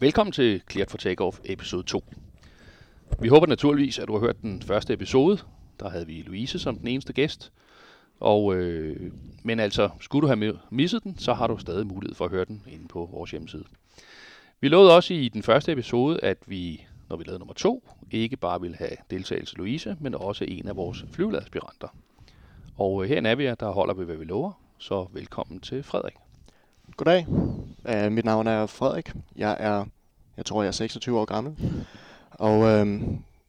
Velkommen til Cleared for Takeoff episode 2. Vi håber naturligvis, at du har hørt den første episode. Der havde vi Louise som den eneste gæst. Og, øh, men altså, skulle du have misset den, så har du stadig mulighed for at høre den inde på vores hjemmeside. Vi lovede også i den første episode, at vi, når vi lavede nummer to, ikke bare ville have deltagelse Louise, men også en af vores flyvelaspiranter. Og øh, her er vi, der holder vi, hvad vi lover. Så velkommen til Frederik. Goddag. Uh, mit navn er Frederik. Jeg er, jeg tror, jeg er 26 år gammel. Og uh,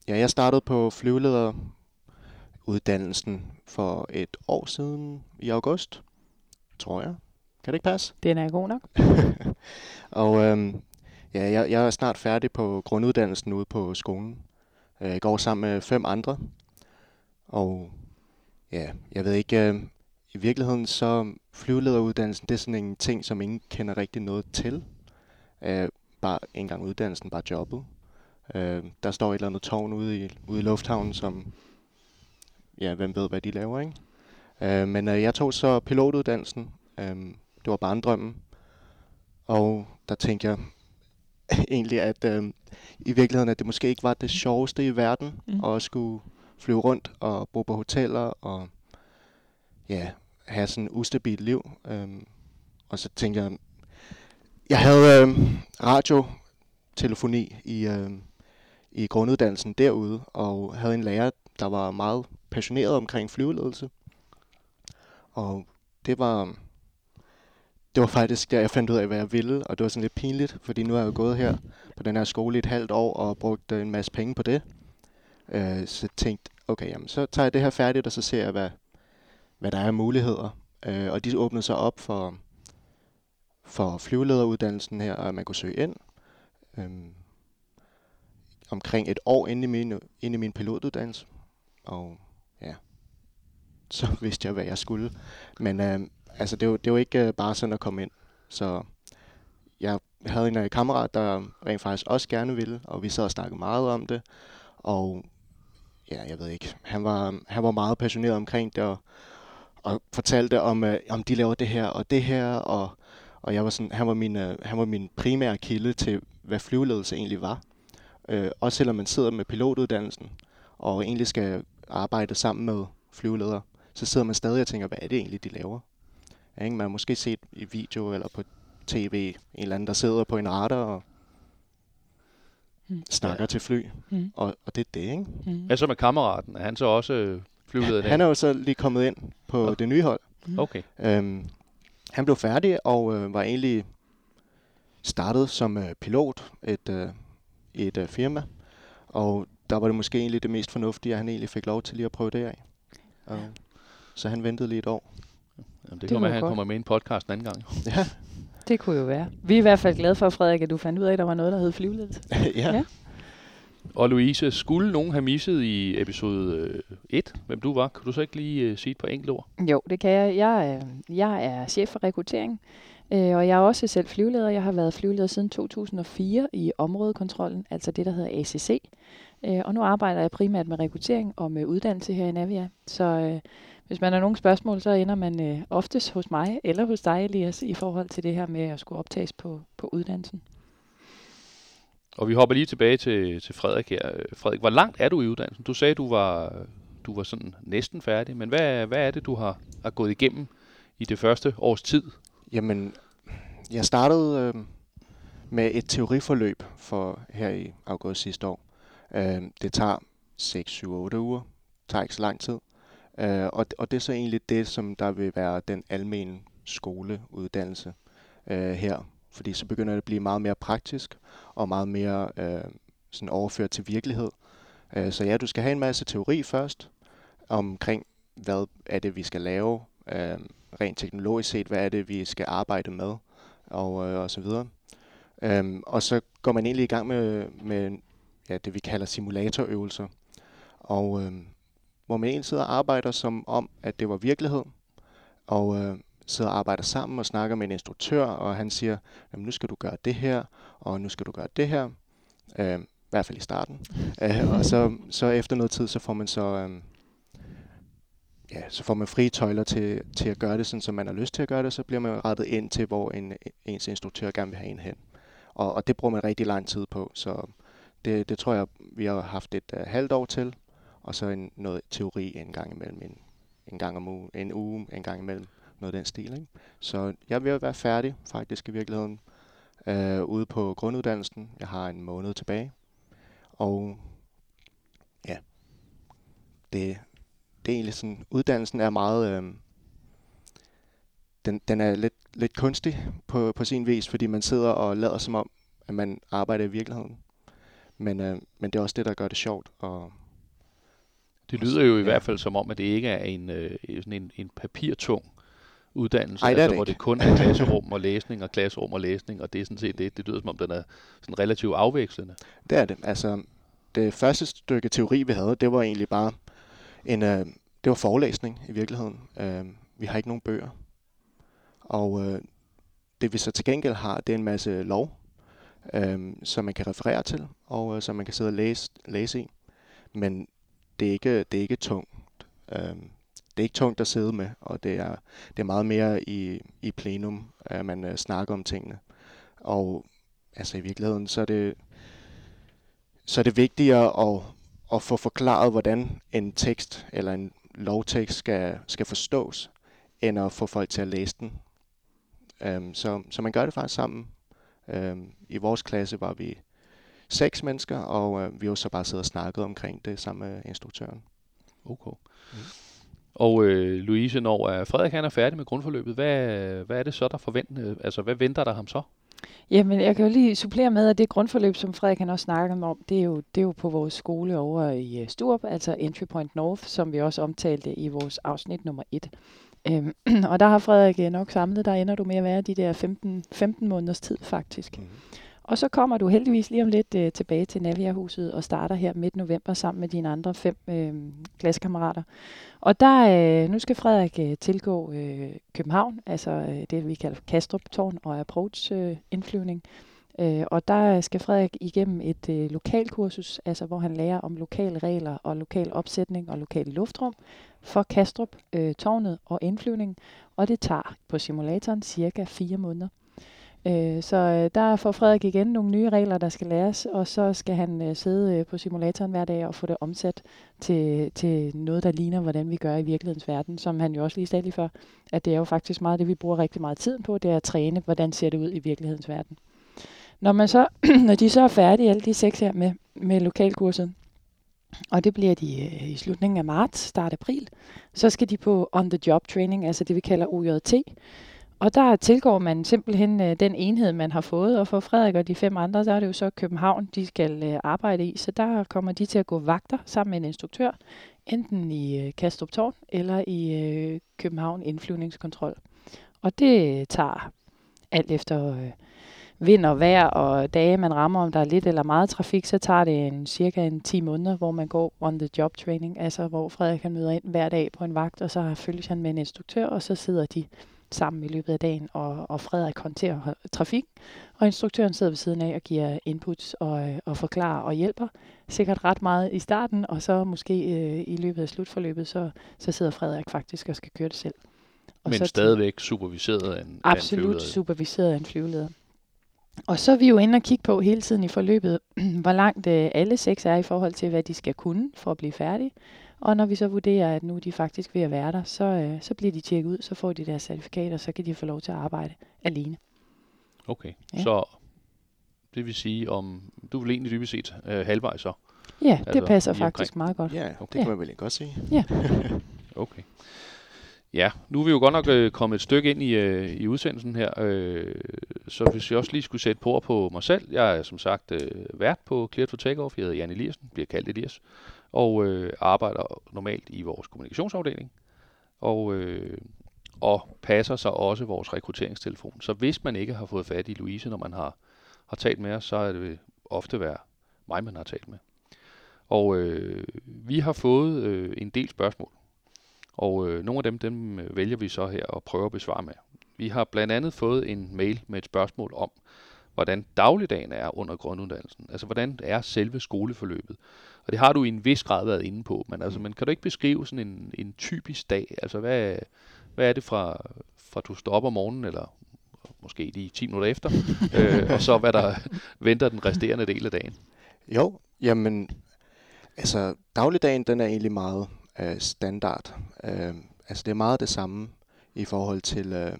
ja, jeg startede på flyvelederuddannelsen for et år siden i august, tror jeg. Kan det ikke passe? Den er god nok. og uh, ja, jeg, jeg er snart færdig på grunduddannelsen ude på skolen. Uh, jeg går sammen med fem andre. Og ja, jeg ved ikke, uh, i virkeligheden så flyvelederuddannelsen, det er sådan en ting, som ingen kender rigtig noget til. Uh, bare en gang uddannelsen, bare jobbet. Uh, der står et eller andet tårn ude i, ude i lufthavnen, som, ja, hvem ved, hvad de laver, ikke? Uh, men uh, jeg tog så pilotuddannelsen. Uh, det var barndrømmen. Og der tænkte jeg egentlig, at uh, i virkeligheden, at det måske ikke var det sjoveste i verden, mm. at skulle flyve rundt og bo på hoteller og ja, have sådan et ustabilt liv. Øhm, og så tænkte jeg, jeg havde øhm, radiotelefoni i, øhm, i grunduddannelsen derude, og havde en lærer, der var meget passioneret omkring flyveledelse. Og det var, det var faktisk der, jeg fandt ud af, hvad jeg ville, og det var sådan lidt pinligt, fordi nu er jeg jo gået her på den her skole i et halvt år og brugt øh, en masse penge på det. Øh, så tænkte, okay, jamen, så tager jeg det her færdigt, og så ser jeg, hvad, hvad der er af muligheder. Øh, og de åbnede sig op for, for flyvelederuddannelsen her, og man kunne søge ind. Øhm, omkring et år inde i min, inde i min pilotuddannelse. Og ja, så vidste jeg, hvad jeg skulle. Men øh, altså, det, var, det var ikke øh, bare sådan at komme ind. Så jeg havde en øh, kammerat, der rent faktisk også gerne ville, og vi sad og snakkede meget om det. Og ja, jeg ved ikke, han var, han var meget passioneret omkring det, og, og fortalte om, øh, om de laver det her og det her, og, og jeg var sådan, han, var min, øh, han var min primære kilde til, hvad flyveledelse egentlig var. Øh, også selvom man sidder med pilotuddannelsen, og egentlig skal arbejde sammen med flyveledere, så sidder man stadig og tænker, hvad er det egentlig, de laver? Ja, ikke? Man har måske set i video eller på tv en eller anden, der sidder på en radar og mm. snakker ja. til fly, mm. og, og det er det, ikke? Mm. Hvad så med kammeraten? Er han så også øh, flyveleder? Han, han er jo så lige kommet ind på okay. det nye hold. Mm. Okay. Øhm, han blev færdig og øh, var egentlig startet som øh, pilot et, øh, i et øh, firma, og der var det måske egentlig det mest fornuftige, at han egentlig fik lov til lige at prøve det af. Ja. Og, så han ventede lige et år. Jamen, det, det kan være, at han kommer med i en podcast en anden gang. ja. Det kunne jo være. Vi er i hvert fald glade for, Frederik, at du fandt ud af, at der var noget, der hed flyveledelse. ja. ja. Og Louise, skulle nogen have misset i episode øh, 1, hvem du var, kan du så ikke lige øh, sige et par enkelte ord? Jo, det kan jeg. Jeg er, jeg er chef for rekruttering, øh, og jeg er også selv flyveleder. Jeg har været flyveleder siden 2004 i områdekontrollen, altså det, der hedder ACC. Øh, og nu arbejder jeg primært med rekruttering og med uddannelse her i Navia. Så øh, hvis man har nogle spørgsmål, så ender man øh, oftest hos mig eller hos dig, Elias, i forhold til det her med at skulle optages på, på uddannelsen. Og vi hopper lige tilbage til, til Frederik her. Frederik, hvor langt er du i uddannelsen? Du sagde, du var, du var sådan næsten færdig, men hvad, hvad er det, du har, har gået igennem i det første års tid? Jamen, jeg startede øh, med et teoriforløb for her i august sidste år. Øh, det tager 6, 7, 8 uger. Det tager ikke så lang tid. Øh, og, og det er så egentlig det, som der vil være den almene skoleuddannelse øh, her. Fordi så begynder det at blive meget mere praktisk og meget mere øh, sådan overført til virkelighed. Øh, så ja, du skal have en masse teori først omkring, hvad er det, vi skal lave, øh, rent teknologisk set, hvad er det, vi skal arbejde med, og, øh, og så videre. Øhm, og så går man egentlig i gang med, med ja, det, vi kalder simulatorøvelser. Og øh, hvor man egentlig sidder og arbejder som om, at det var virkelighed. Og øh, sidder og arbejder sammen og snakker med en instruktør, og han siger, jamen nu skal du gøre det her, og nu skal du gøre det her. Øh, I hvert fald i starten. øh, og så, så efter noget tid, så får man så... Øh, ja, så får man frie tøjler til, til at gøre det, sådan, som man har lyst til at gøre det, så bliver man rettet ind til, hvor en, ens instruktør gerne vil have en hen. Og, og det bruger man rigtig lang tid på, så det, det tror jeg, vi har haft et uh, halvt år til, og så en, noget teori en gang imellem, en, en gang om uge, en uge en gang imellem, noget af den stil. Ikke? Så jeg at være færdig faktisk i virkeligheden øh, ude på grunduddannelsen. Jeg har en måned tilbage, og ja, det, det er egentlig sådan, uddannelsen er meget, øh, den, den er lidt, lidt kunstig på, på sin vis, fordi man sidder og lader som om, at man arbejder i virkeligheden. Men, øh, men det er også det, der gør det sjovt. Og, det lyder jo i ja. hvert fald som om, at det ikke er en, øh, sådan en, en papirtung uddannelse, Ej, det altså, det hvor det kun er klasserum og læsning og klasserum og læsning, og det er sådan set det. Det lyder som om, den er sådan relativt afvekslende. Det er det. Altså, det første stykke teori, vi havde, det var egentlig bare en, øh, det var forelæsning i virkeligheden. Øh, vi har ikke nogen bøger. Og øh, det vi så til gengæld har, det er en masse lov, øh, som man kan referere til, og øh, som man kan sidde og læse, læse i. Men det er ikke, det er ikke tungt. Øh, det er ikke tungt at sidde med, og det er, det er meget mere i, i plenum, at man øh, snakker om tingene. Og altså i virkeligheden, så er det, så er det vigtigere at, at få forklaret, hvordan en tekst eller en lovtekst skal, skal forstås, end at få folk til at læse den. Um, så, så man gør det faktisk sammen. Um, I vores klasse var vi seks mennesker, og uh, vi har så bare siddet og snakket omkring det sammen med instruktøren. Okay. Mm. Og øh, Louise, når er Frederik han er færdig med grundforløbet, hvad, hvad er det så, der forventer? Altså, hvad venter der ham så? Jamen, jeg kan jo lige supplere med, at det grundforløb, som Frederik han også snakkede om, det er, jo, det er jo på vores skole over i Sturup, altså Entry Point North, som vi også omtalte i vores afsnit nummer 1. Øhm, og der har Frederik nok samlet, der ender du med at være de der 15, 15 måneders tid faktisk. Mm. Og så kommer du heldigvis lige om lidt øh, tilbage til Navia-huset og starter her midt november sammen med dine andre fem øh, klassekammerater. Og der, øh, nu skal Frederik øh, tilgå øh, København, altså øh, det vi kalder Kastrup-tårn og approach-indflyvning. Øh, øh, og der skal Frederik igennem et øh, lokalkursus, altså hvor han lærer om lokale regler og lokal opsætning og lokal luftrum for Kastrup, øh, tårnet og indflyvning. Og det tager på simulatoren cirka fire måneder. Øh, så øh, der får Frederik igen nogle nye regler, der skal læres, og så skal han øh, sidde øh, på simulatoren hver dag og få det omsat til, til noget, der ligner, hvordan vi gør i virkelighedens verden, som han jo også lige sagde lige før, at det er jo faktisk meget det, vi bruger rigtig meget tid på, det er at træne, hvordan ser det ud i virkelighedens verden. Når, man så, når de så er færdige, alle de seks her med, med lokalkurset, og det bliver de øh, i slutningen af marts, start april, så skal de på on-the-job training, altså det vi kalder OJT, og der tilgår man simpelthen øh, den enhed, man har fået, og for Frederik og de fem andre, så er det jo så København, de skal øh, arbejde i. Så der kommer de til at gå vagter sammen med en instruktør, enten i øh, Kastrup Tårn eller i øh, København Indflyvningskontrol. Og det tager alt efter øh, vind og vejr og dage, man rammer, om der er lidt eller meget trafik, så tager det en, cirka en 10 måneder, hvor man går on the job training, altså hvor Frederik kan møde ind hver dag på en vagt, og så følges han med en instruktør, og så sidder de sammen i løbet af dagen, og, og Frederik håndterer trafik, og instruktøren sidder ved siden af og giver inputs og, og forklarer og hjælper. Sikkert ret meget i starten, og så måske øh, i løbet af slutforløbet, så, så sidder Frederik faktisk og skal køre det selv. Og Men så stadigvæk superviseret af en Absolut af en superviseret af en flyveleder. Og så er vi jo inde og kigge på hele tiden i forløbet, hvor langt øh, alle seks er i forhold til, hvad de skal kunne for at blive færdige. Og når vi så vurderer, at nu er de faktisk ved at være der, så, øh, så bliver de tjekket ud, så får de deres certifikat, og så kan de få lov til at arbejde alene. Okay, Ja. så det vil sige, om du vil egentlig dybest set øh, halvvejs så? Ja, det Altså, passer lige omkring. faktisk meget godt. Ja, det Okay. kan man vel godt sige. Okay. Ja, nu er vi jo godt nok øh, kommet et stykke ind i, øh, i udsendelsen her, øh, så hvis jeg også lige skulle sætte på ord på mig selv, jeg er som sagt øh, vært på Clear for Takeoff, jeg hedder Jan Eliassen, bliver kaldt Elias, og øh, arbejder normalt i vores kommunikationsafdeling, og, øh, og passer så også vores rekrutteringstelefon. Så hvis man ikke har fået fat i Louise, når man har, har talt med os, så er det ofte være mig, man har talt med. Og øh, vi har fået øh, en del spørgsmål. Og øh, nogle af dem, dem øh, vælger vi så her at prøve at besvare med. Vi har blandt andet fået en mail med et spørgsmål om, hvordan dagligdagen er under grunduddannelsen. Altså, hvordan er selve skoleforløbet? Og det har du i en vis grad været inde på, men, altså, men kan du ikke beskrive sådan en, en typisk dag? Altså, hvad, hvad er det fra, fra du står op om morgenen, eller måske lige 10 minutter efter, øh, og så hvad der venter den resterende del af dagen. Jo, jamen, altså dagligdagen den er egentlig meget øh, standard. Øh, altså det er meget det samme i forhold til øh,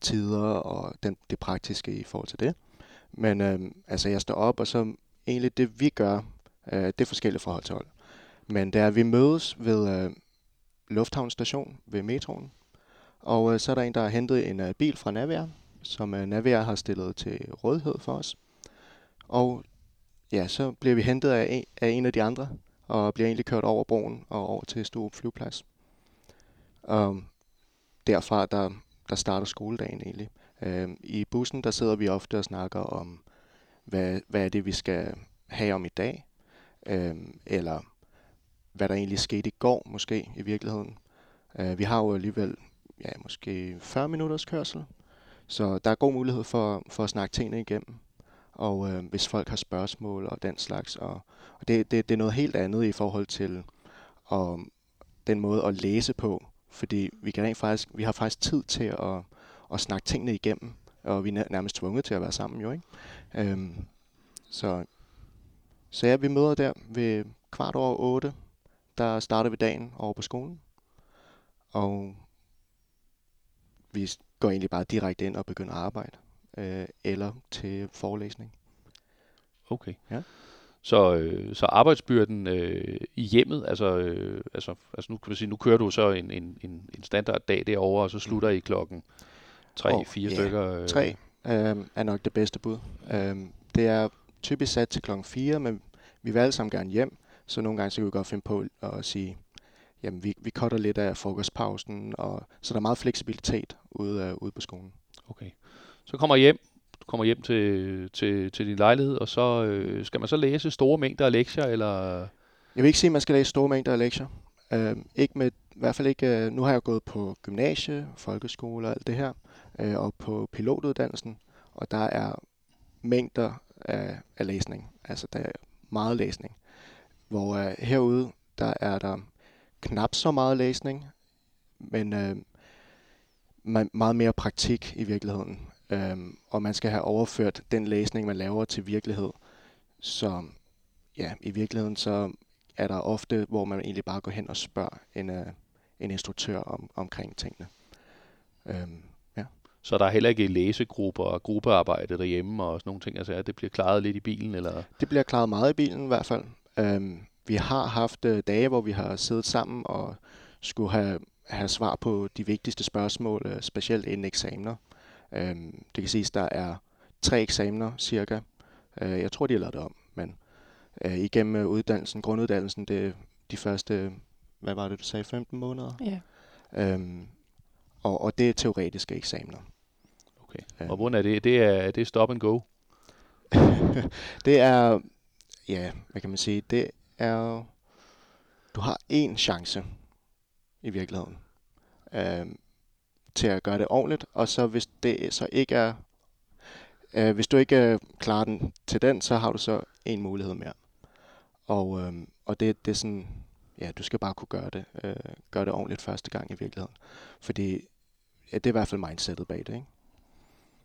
tider og den, det praktiske i forhold til det. Men øh, altså jeg står op, og så egentlig det vi gør, øh, det er forskelligt fra hold til hold. Men det er, at vi mødes ved øh, Lufthavn station ved metroen, og øh, så er der en, der har hentet en øh, bil fra Navier, som øh, Navier har stillet til rådighed for os. Og ja, så bliver vi hentet af en, af en af de andre, og bliver egentlig kørt over broen og over til Sturup flyveplads. Og derfra, der, der starter skoledagen egentlig. Øh, I bussen, der sidder vi ofte og snakker om, hvad, hvad er det, vi skal have om i dag, øh, eller hvad der egentlig skete i går, måske i virkeligheden. Øh, vi har jo alligevel ja, måske 40 minutters kørsel, så der er god mulighed for, for at snakke tingene igennem. Og øh, hvis folk har spørgsmål og den slags. Og, og det, det, det er noget helt andet i forhold til og, den måde at læse på. Fordi vi, kan rent faktisk, vi har faktisk tid til at, at snakke tingene igennem. Og vi er nærmest tvunget til at være sammen jo, ikke? Øhm, så, så ja, vi møder der ved kvart over otte. Der starter vi dagen over på skolen. Og vi går egentlig bare direkte ind og begynder at arbejde. Øh, eller til forelæsning. Okay. Ja. Så, øh, så arbejdsbyrden øh, i hjemmet, altså, øh, altså, altså nu kan vi sige, nu kører du så en, en, en, en standarddag derovre, og så slutter I klokken 3-4 Åh, fire ja, stykker. Øh, Tre øh, er nok det bedste bud. Øh, det er typisk sat til klokken 4, men vi vil alle sammen gerne hjem, så nogle gange så kan vi godt finde på at sige, jamen vi, vi cutter lidt af frokostpausen, og, så der er meget fleksibilitet ude, øh, ude på skolen. Okay. Så kommer hjem, du kommer hjem til, til, til din lejlighed, og så øh, skal man så læse store mængder af lektier, eller... Jeg vil ikke sige, at man skal læse store mængder af lektier. Øh, ikke med, I hvert fald ikke, øh, nu har jeg gået på gymnasie, folkeskole og alt det her, øh, og på pilotuddannelsen, og der er mængder af, af læsning. Altså der er meget læsning. Hvor øh, herude, der er der knap så meget læsning, men øh, meget mere praktik i virkeligheden. Øhm, og man skal have overført den læsning, man laver til virkelighed. Så ja, i virkeligheden så er der ofte, hvor man egentlig bare går hen og spørger en, øh, en instruktør om, omkring tingene. Øhm. Så der er heller ikke læsegrupper og gruppearbejde derhjemme og sådan nogle ting, altså det bliver klaret lidt i bilen, eller... Det bliver klaret meget i bilen i hvert fald. Øhm, vi har haft øh, dage, hvor vi har siddet sammen og skulle have, have svar på de vigtigste spørgsmål, øh, specielt inden eksamener. Øhm, det kan siges, der er tre eksamener cirka. Øh, jeg tror, de har lavet det om, men øh, igennem øh, uddannelsen, grunduddannelsen, det er de første, hvad var det, du sagde, 15 måneder? Ja. Øhm, og, og det er teoretiske eksamener. Okay. Ja. Og hvordan er det? Det er, det er stop and go. det er, ja, hvad kan man sige, det er, du har én chance i virkeligheden øh, til at gøre det ordentligt, og så hvis det så ikke er, øh, hvis du ikke øh, klarer den til den, så har du så en mulighed mere. Og, øh, og det, det er sådan, ja, du skal bare kunne gøre det, øh, gøre det ordentligt første gang i virkeligheden. Fordi ja, det er i hvert fald mindsetet bag det, ikke?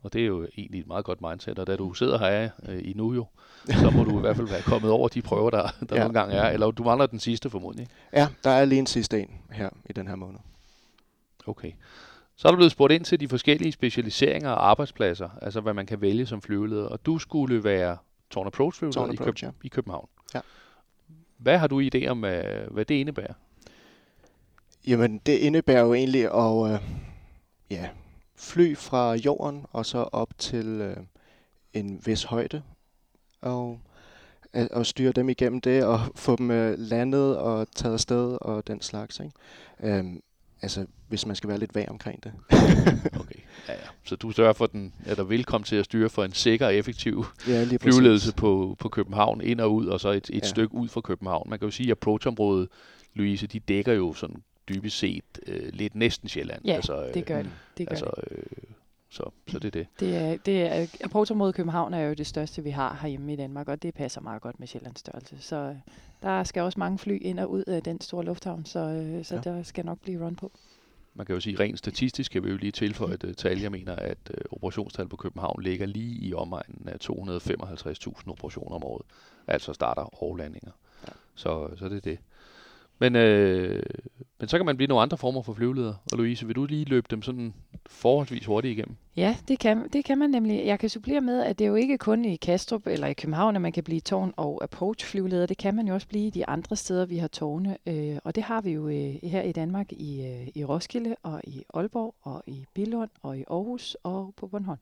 Og det er jo egentlig et meget godt mindset, og da du sidder her øh, i nu jo, så må du i hvert fald være kommet over de prøver, der, der Ja. nogle gange er. Eller du mangler den sidste formodentlig. Ja, der er lige en sidste en her i den her måned. Okay. Så er du blevet spurgt ind til de forskellige specialiseringer og arbejdspladser, altså hvad man kan vælge som flyveleder. Og du skulle være Torn Approach flyveleder Torn i, Approach, Køb- ja. i København. Ja. Hvad har du idé om, øh, hvad det indebærer? Jamen, det indebærer jo egentlig at øh, ja, fly fra jorden og så op til øh, en vis højde og, at, og styre dem igennem det og få dem øh, landet og taget afsted og den slags. Ikke? Øhm, altså, hvis man skal være lidt vag omkring det. Okay. Ja, ja. Så du sørger for, den, at der vil komme til at styre for en sikker og effektiv ja, flyveledelse på, på København, ind og ud, og så et, et Ja. stykke ud fra København. Man kan jo sige, at approach-området, Louise, de dækker jo sådan dybest set øh, lidt næsten Sjælland. Ja, altså, øh, Det gør det. det, gør altså, øh, så, så det er det. Det er, det er, approachområdet København er jo det største, vi har herhjemme i Danmark, og det passer meget godt med Sjællands størrelse. Så øh, der skal også mange fly ind og ud af den store lufthavn, så, øh, så Ja. der skal nok blive run på. man kan jo sige, rent statistisk kan vi jo lige tilføje et uh, tal. Jeg mener, at uh, operationstal på København ligger lige i omegnen af 255.000 operationer om året. Altså starter overlandinger. Ja. Så, så det er det. Men, øh, men så kan man blive nogle andre former for flyveleder. Og Louise, vil du lige løbe dem sådan forholdsvis hurtigt igennem? Ja, det kan, det kan man nemlig. Jeg kan supplere med, at det er jo ikke kun i Kastrup eller i København, at man kan blive tårn- og approach-flyveleder. Det kan man jo også blive i de andre steder, vi har tårne. Øh, og det har vi jo øh, her i Danmark i, øh, i Roskilde og i Aalborg og i Billund og i Aarhus og på Bornholm.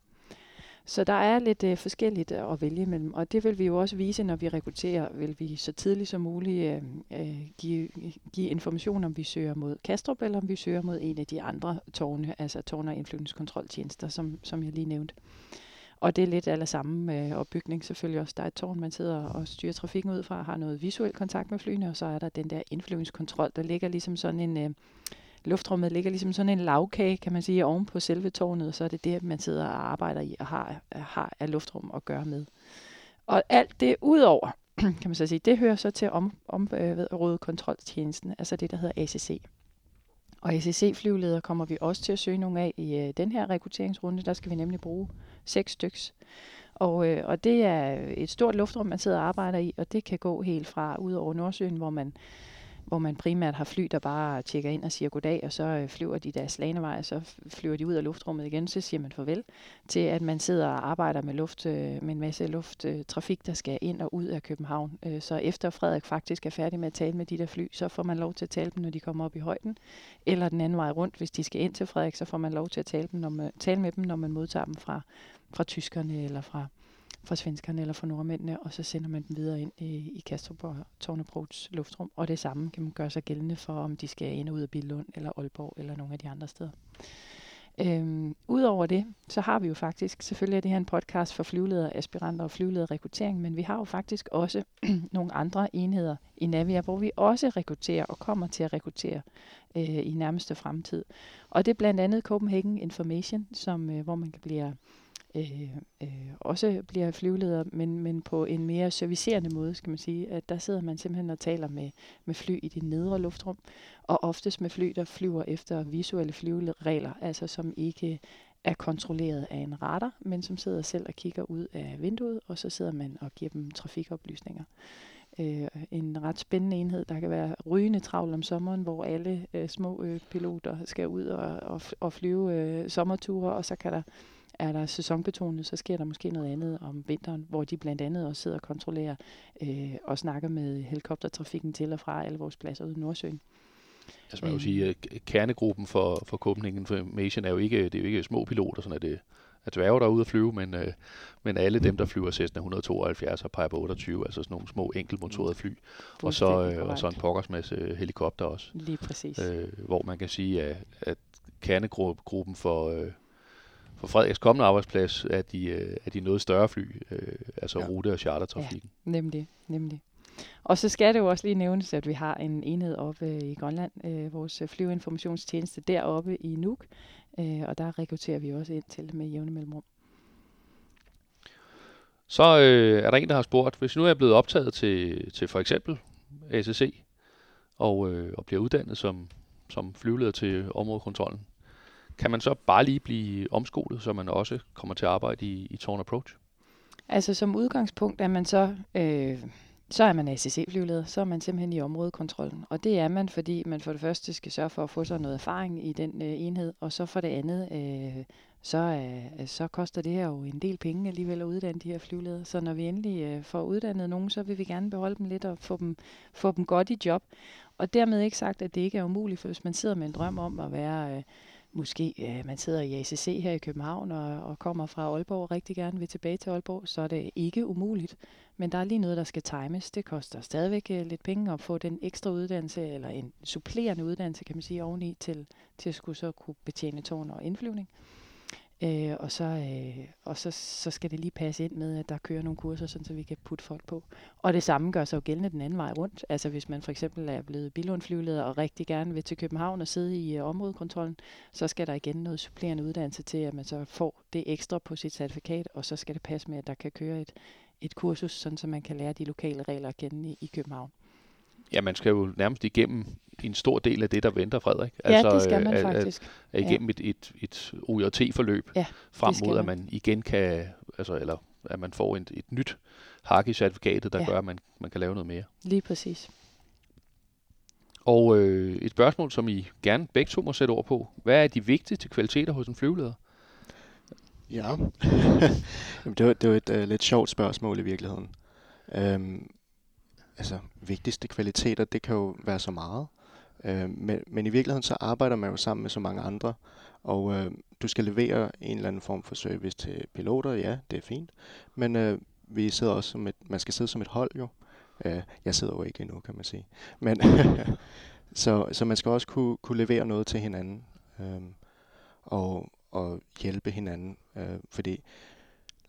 Så der er lidt øh, forskelligt øh, at vælge mellem, og det vil vi jo også vise, når vi rekrutterer, vil vi så tidligt som muligt øh, øh, give, give information, om vi søger mod Kastrup, eller om vi søger mod en af de andre tårne, altså tårne- og indflyvningskontroltjenester, som, som jeg lige nævnte. Og det er lidt alle samme øh, opbygning selvfølgelig også. Der er et tårn, man sidder og styrer trafikken ud fra, har noget visuel kontakt med flyene, og så er der den der indflyvningskontrol, der ligger ligesom sådan en... Øh, luftrummet ligger ligesom sådan en lavkage, kan man sige, oven på selve tårnet, og så er det det, man sidder og arbejder i og har, har af luftrum at gøre med. Og alt det udover, kan man så sige, det hører så til om, om øh, kontroltjenesten, altså det, der hedder ACC. Og ACC-flyveledere kommer vi også til at søge nogle af i øh, den her rekrutteringsrunde. Der skal vi nemlig bruge seks styks. Og, øh, og det er et stort luftrum, man sidder og arbejder i, og det kan gå helt fra ud over Nordsøen, hvor man hvor man primært har fly, der bare tjekker ind og siger goddag, og så øh, flyver de deres landevej, og så flyver de ud af luftrummet igen, så siger man farvel, til at man sidder og arbejder med, luft, øh, med en masse lufttrafik, der skal ind og ud af København. Øh, så efter Frederik faktisk er færdig med at tale med de der fly, så får man lov til at tale dem, når de kommer op i højden, eller den anden vej rundt, hvis de skal ind til Frederik, så får man lov til at tale, dem, når man, tale med dem, når man modtager dem fra, fra tyskerne eller fra fra svenskerne eller fra nordmændene, og så sender man dem videre ind i, i Kastrup og Tornebrogs luftrum. Og det samme kan man gøre sig gældende for, om de skal ind og ud af Billund eller Aalborg eller nogle af de andre steder. Øhm, Udover det, så har vi jo faktisk, selvfølgelig er det her en podcast for flyveledere, aspiranter og flyveleder rekruttering, men vi har jo faktisk også nogle andre enheder i Navia, hvor vi også rekrutterer og kommer til at rekruttere øh, i nærmeste fremtid. Og det er blandt andet Copenhagen Information, som, øh, hvor man kan blive øh, øh, også bliver flyveleder, men, men på en mere servicerende måde, skal man sige. At der sidder man simpelthen og taler med, med fly i det nedre luftrum, og oftest med fly, der flyver efter visuelle flyveregler, altså som ikke er kontrolleret af en radar, men som sidder selv og kigger ud af vinduet, og så sidder man og giver dem trafikoplysninger. Øh, en ret spændende enhed, der kan være rygende travl om sommeren, hvor alle øh, små øh, piloter skal ud og, og, og flyve øh, sommerture, og så kan der er der sæsonbetonet, så sker der måske noget andet om vinteren, hvor de blandt andet også sidder og kontrollerer øh, og snakker med helikoptertrafikken til og fra alle vores pladser ude i Nordsøen. Altså man vil sige, at kernegruppen for, for Copenhagen Information er jo ikke, det er jo ikke små piloter, sådan at det er dværge, der er ude at flyve, men, øh, men alle dem, der flyver Cessna 172 og Piper 28, altså sådan nogle små enkeltmotorede fly, og så, øh, og så en pokkers masse helikopter også. Lige præcis. Øh, hvor man kan sige, at, at kernegruppen for, øh, for Frederiks kommende arbejdsplads er de, øh, er de noget større fly, øh, altså ja. rute- og chartertrafikken. Ja, nemlig, nemlig. Og så skal det jo også lige nævnes, at vi har en enhed oppe i Grønland, øh, vores flyveinformationstjeneste deroppe i Nuuk, øh, og der rekrutterer vi også ind til med jævne mellemrum. Så øh, er der en, der har spurgt, hvis nu er jeg blevet optaget til, til for eksempel ACC, og, øh, og bliver uddannet som, som flyveleder til områdekontrollen, kan man så bare lige blive omskolet, så man også kommer til at arbejde i, i Torn Approach? Altså som udgangspunkt er man så, øh, så er man ACC-flyveleder, så er man simpelthen i områdekontrollen. Og det er man, fordi man for det første skal sørge for at få sig noget erfaring i den øh, enhed, og så for det andet, øh, så, øh, så koster det her jo en del penge alligevel at uddanne de her flyveledere. Så når vi endelig øh, får uddannet nogen, så vil vi gerne beholde dem lidt og få dem, få dem godt i job. Og dermed ikke sagt, at det ikke er umuligt, for hvis man sidder med en drøm om at være... Øh, måske øh, man sidder i ACC her i København og, og kommer fra Aalborg og rigtig gerne vil tilbage til Aalborg, så er det ikke umuligt. Men der er lige noget, der skal times. Det koster stadigvæk øh, lidt penge at få den ekstra uddannelse, eller en supplerende uddannelse, kan man sige, oveni til, til at skulle så kunne betjene tårn og indflyvning. Øh, Øh, og så, øh, og så, så skal det lige passe ind med, at der kører nogle kurser, sådan, så vi kan putte folk på. Og det samme gør sig jo gældende den anden vej rundt. Altså hvis man for eksempel er blevet bilundflyveleder og rigtig gerne vil til København og sidde i øh, områdekontrollen, så skal der igen noget supplerende uddannelse til, at man så får det ekstra på sit certifikat, og så skal det passe med, at der kan køre et, et kursus, sådan så man kan lære de lokale regler at kende i, i København. Ja, man skal jo nærmest igennem en stor del af det, der venter Frederik. Ja, det skal man øh, faktisk. At, at igennem et, et, et OJT-forløb, Ja, frem mod, at man. igen kan, altså, eller at man får et, et nyt hak i certifikatet, der Ja. gør, at man, man kan lave noget mere. Lige præcis. Og øh, et spørgsmål, som I gerne begge to må sætte ord på. Hvad er de vigtigste kvaliteter hos en flyveleder? Ja, Jamen, det var, det var et uh, lidt sjovt spørgsmål i virkeligheden. Um, altså, vigtigste kvaliteter, det kan jo være så meget. Øh, men, men i virkeligheden så arbejder man jo sammen med så mange andre, og øh, du skal levere en eller anden form for service til piloter, ja, det er fint. Men øh, vi sidder også som et, man skal sidde som et hold jo. Øh, jeg sidder jo ikke endnu, kan man sige. Men så, så man skal også kunne, kunne levere noget til hinanden. øh, og, og hjælpe hinanden. Øh, fordi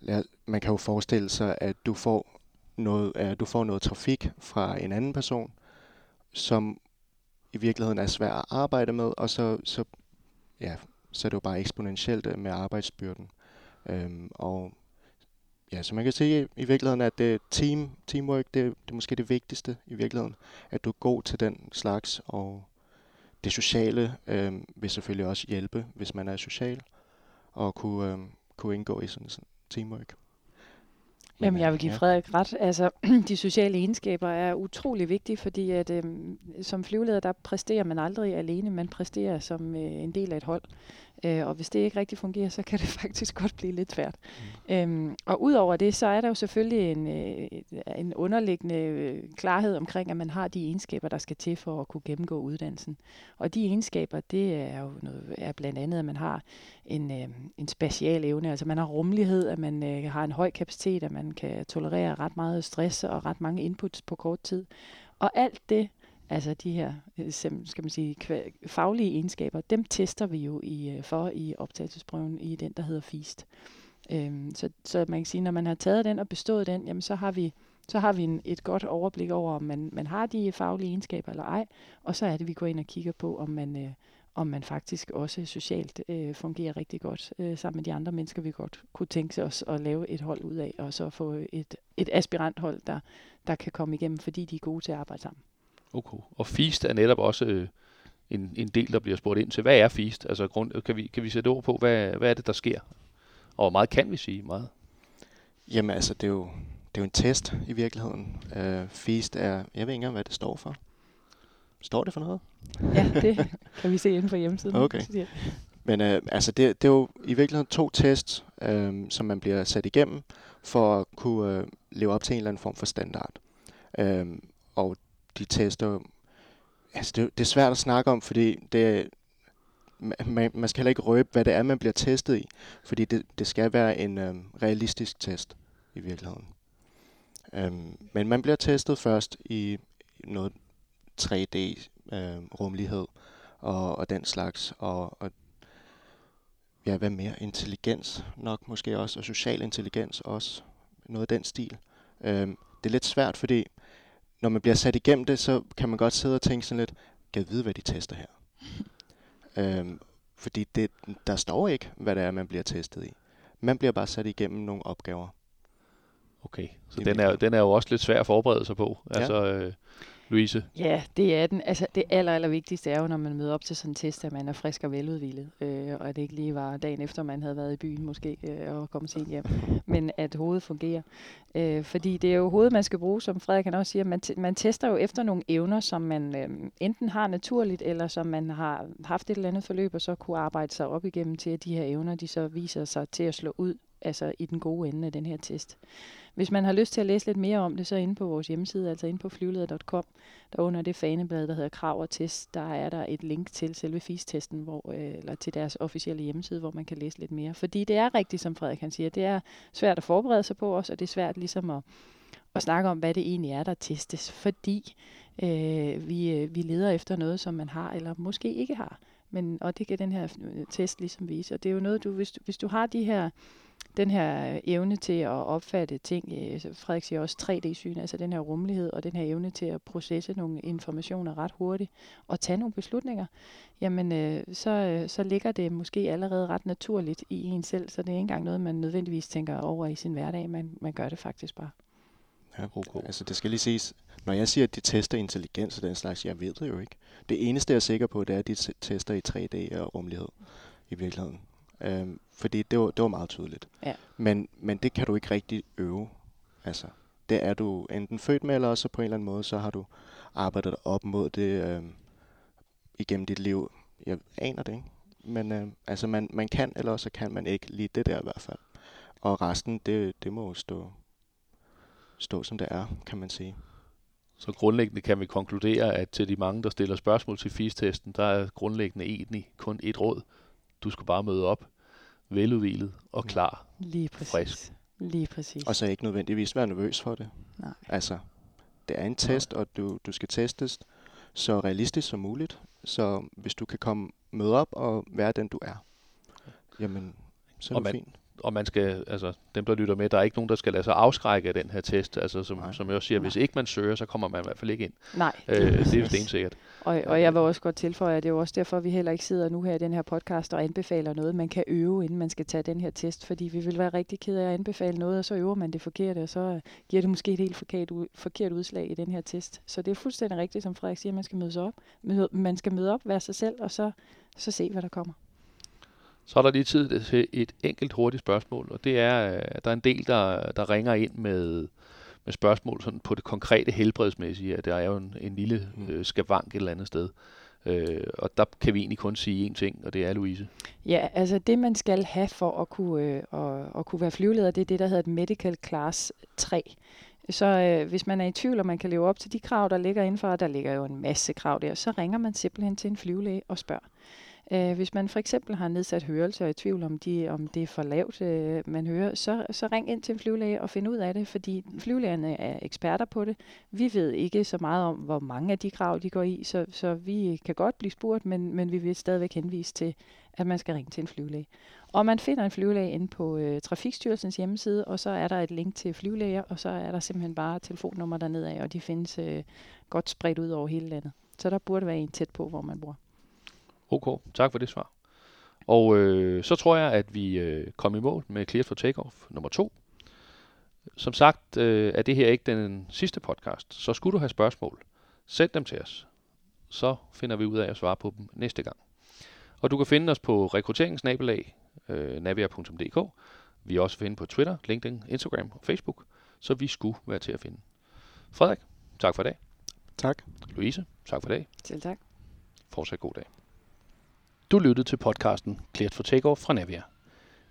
lad, man kan jo forestille sig, at du får noget, øh, du får noget trafik fra en anden person, som i virkeligheden er svær at arbejde med, og så, så, ja, så er det jo bare eksponentielt øh, med arbejdsbyrden. Øhm, og ja, så man kan sige i virkeligheden, at det team, teamwork, det, det er måske det vigtigste i virkeligheden, at du er god til den slags, og det sociale øh, vil selvfølgelig også hjælpe, hvis man er social, og kunne, øh, kunne indgå i sådan, sådan teamwork. Men, Jamen, jeg vil øh, give. Frederik ret. Altså, de sociale egenskaber er utrolig vigtige, fordi at, øhm, som flyveleder, der præsterer man aldrig alene. Man præsterer som øh, en del af et hold. Øh, og hvis det ikke rigtig fungerer, så kan det faktisk godt blive lidt svært. Mm. Øhm, og udover det, så er der jo selvfølgelig en, øh, en underliggende øh, klarhed omkring, at man har de egenskaber, der skal til for at kunne gennemgå uddannelsen. Og de egenskaber, det er jo noget, er blandt andet, at man har en, øh, en special evne. Altså man har rummelighed, at man øh, har en høj kapacitet, at man kan tolerere ret meget stress og ret mange inputs på kort tid. Og alt det, altså de her øh, skal man sige, faglige egenskaber, dem tester vi jo i, øh, for i optagelsesprøven i den, der hedder FIST. Øhm, så, så man kan sige, når man har taget den og bestået den, jamen så har vi, så har vi en, et godt overblik over, om man, man har de faglige egenskaber eller ej, og så er det, vi går ind og kigger på, om man, øh, om man faktisk også socialt øh, fungerer rigtig godt øh, sammen med de andre mennesker, vi godt kunne tænke os at lave et hold ud af, og så få et, et aspiranthold, der, der kan komme igennem, fordi de er gode til at arbejde sammen. Okay. Og FIST er netop også øh, en, en del, der bliver spurgt ind til. Hvad er FIST? Altså, grund, kan, vi, kan vi sætte ord på, hvad, hvad er det, der sker? Og hvor meget kan vi sige? Meget. Jamen altså, det er jo, det er jo en test i virkeligheden. Uh, FEAST er, jeg ved ikke engang, hvad det står for. Står det for noget? Ja, det kan vi se inde på hjemmesiden. Okay. Men øh, altså det, det er jo i virkeligheden to tests, øh, som man bliver sat igennem for at kunne øh, leve op til en eller anden form for standard. Øh, og de tester, altså det, det er svært at snakke om, fordi det, man, man skal heller ikke røbe, hvad det er, man bliver testet i, fordi det, det skal være en øhm, realistisk test i virkeligheden. Øhm, men man bliver testet først i noget 3D-rummelighed øhm, og, og den slags, og, og ja, hvad mere? Intelligens nok måske også, og social intelligens også. Noget af den stil. Øhm, det er lidt svært, fordi når man bliver sat igennem det, så kan man godt sidde og tænke sådan lidt, kan jeg vide, hvad de tester her? øhm, fordi det, der står ikke, hvad det er, man bliver testet i. Man bliver bare sat igennem nogle opgaver. Okay. Så den er, den er jo også lidt svær at forberede sig på. Ja. Altså, øh, Louise, Ja, det er den. Altså, det aller, aller vigtigste er jo, når man møder op til sådan en test, at man er frisk og veludvilet. Øh, og at det ikke lige var dagen efter, man havde været i byen måske øh, og kommet sent hjem. Men at hovedet fungerer. Øh, fordi det er jo hovedet, man skal bruge, som Frederik kan også siger. Man, t- man tester jo efter nogle evner, som man øh, enten har naturligt, eller som man har haft et eller andet forløb, og så kunne arbejde sig op igennem til, at de her evner, de så viser sig til at slå ud altså i den gode ende af den her test. Hvis man har lyst til at læse lidt mere om det, så inde på vores hjemmeside, altså inde på flyvleder.com, der under det faneblad, der hedder Krav og Test, der er der et link til selve FIS-testen, hvor, øh, eller til deres officielle hjemmeside, hvor man kan læse lidt mere. Fordi det er rigtigt, som Frederik han siger, det er svært at forberede sig på os, og det er svært ligesom at, at snakke om, hvad det egentlig er, der testes, fordi øh, vi, øh, vi leder efter noget, som man har, eller måske ikke har. Men, og det kan den her øh, test ligesom vise. Og det er jo noget, du, hvis, du, hvis du har de her den her øh, evne til at opfatte ting, øh, Frederik siger også 3D-syn, altså den her rummelighed og den her evne til at processe nogle informationer ret hurtigt og tage nogle beslutninger, jamen øh, så, øh, så ligger det måske allerede ret naturligt i en selv, så det er ikke engang noget, man nødvendigvis tænker over i sin hverdag, man, man gør det faktisk bare. Ja. Okay. Altså det skal lige ses. når jeg siger, at de tester intelligens og den slags, jeg ved det jo ikke. Det eneste, jeg er sikker på, det er, at de tester i 3D og rummelighed i virkeligheden. Øhm, fordi det var, det var meget tydeligt. Ja. Men, men det kan du ikke rigtig øve. Altså, det er du enten født med, eller også på en eller anden måde, så har du arbejdet op mod det øhm, igennem dit liv. Jeg aner det ikke. Men øh, altså, man, man kan, eller også kan man ikke lige det der i hvert fald. Og resten, det, det må jo stå, stå som det er, kan man sige. Så grundlæggende kan vi konkludere, at til de mange, der stiller spørgsmål til FIS-testen, der er grundlæggende egentlig kun et råd. Du skal bare møde op, veludvilet og klar. Lige præcis. Frisk. Lige præcis. Og så ikke nødvendigvis være nervøs for det. Nej. Altså, det er en test, og du, du skal testes så realistisk som muligt. Så hvis du kan komme møde op og være den, du er, jamen, så er Og det man- fint. Og man skal, altså dem, der lytter med, der er ikke nogen, der skal lade sig afskrække af den her test. Altså som, Nej. som jeg også siger, Nej. hvis ikke man søger, så kommer man i hvert fald ikke ind. Nej, Øh, det er præcis. stensikkert. Og, og jeg vil også godt tilføje, at det er jo også derfor, at vi heller ikke sidder nu her i den her podcast og anbefaler noget, man kan øve, inden man skal tage den her test. Fordi vi vil være rigtig ked af at anbefale noget, og så øver man det forkerte, og så giver det måske et helt forkert, forkert udslag i den her test. Så det er fuldstændig rigtigt, som Frederik siger, at man skal møde sig op. Møde, man skal møde op, være sig selv, og så, så se, hvad der kommer. Så er der lige tid til et enkelt hurtigt spørgsmål, og det er, øh, at der er en del, der, der ringer ind med, med spørgsmål sådan på det konkrete helbredsmæssige, at der er jo en, en lille Mm. øh, skavank et eller andet sted. Øh, og der kan vi egentlig kun sige én ting, og det er Louise. Ja, altså det man skal have for at kunne, øh, at, at kunne være flyveleder, det er det, der hedder et Medical Class 3. Så øh, hvis man er i tvivl, om man kan leve op til de krav, der ligger indenfor, og der ligger jo en masse krav der, så ringer man simpelthen til en flyvelæge og spørger. Øh, hvis man for eksempel har nedsat hørelse og er i tvivl om, de, om det er for lavt, øh, man hører, så, så ring ind til en flyvelæge og find ud af det, fordi flyvelægerne er eksperter på det. Vi ved ikke så meget om, hvor mange af de krav, de går i, så, så vi kan godt blive spurgt, men, men vi vil stadigvæk henvise til, at man skal ringe til en flyvelæge. Og man finder en flyvelæge inde på øh, Trafikstyrelsens hjemmeside, og så er der et link til flyvelæger, og så er der simpelthen bare telefonnummer dernede af, og de findes øh, godt spredt ud over hele landet. Så der burde være en tæt på, hvor man bor. Ok, tak for det svar. Og øh, så tror jeg, at vi øh, kom i mål med Clear for Takeoff nummer to. Som sagt øh, er det her ikke den sidste podcast, så skulle du have spørgsmål, send dem til os. Så finder vi ud af at svare på dem næste gang. Og du kan finde os på rekrutteringsnabelag, øh, navia.dk. Vi er også finde på Twitter, LinkedIn, Instagram og Facebook, så vi skulle være til at finde. Frederik, tak for i dag. Tak. Louise, tak for i dag. Selv tak. Fortsat god dag. Du lyttede til podcasten Klædt for Takeoff fra Navia.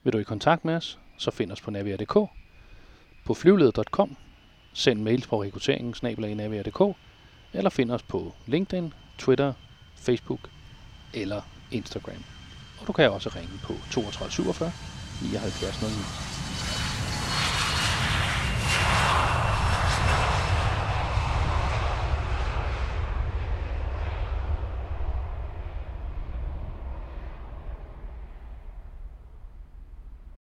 Vil du i kontakt med os, så find os på navia.dk, på flyvleder.com, send mails på rekrutteringen eller find os på LinkedIn, Twitter, Facebook eller Instagram. Og du kan også ringe på 32 47 79 09.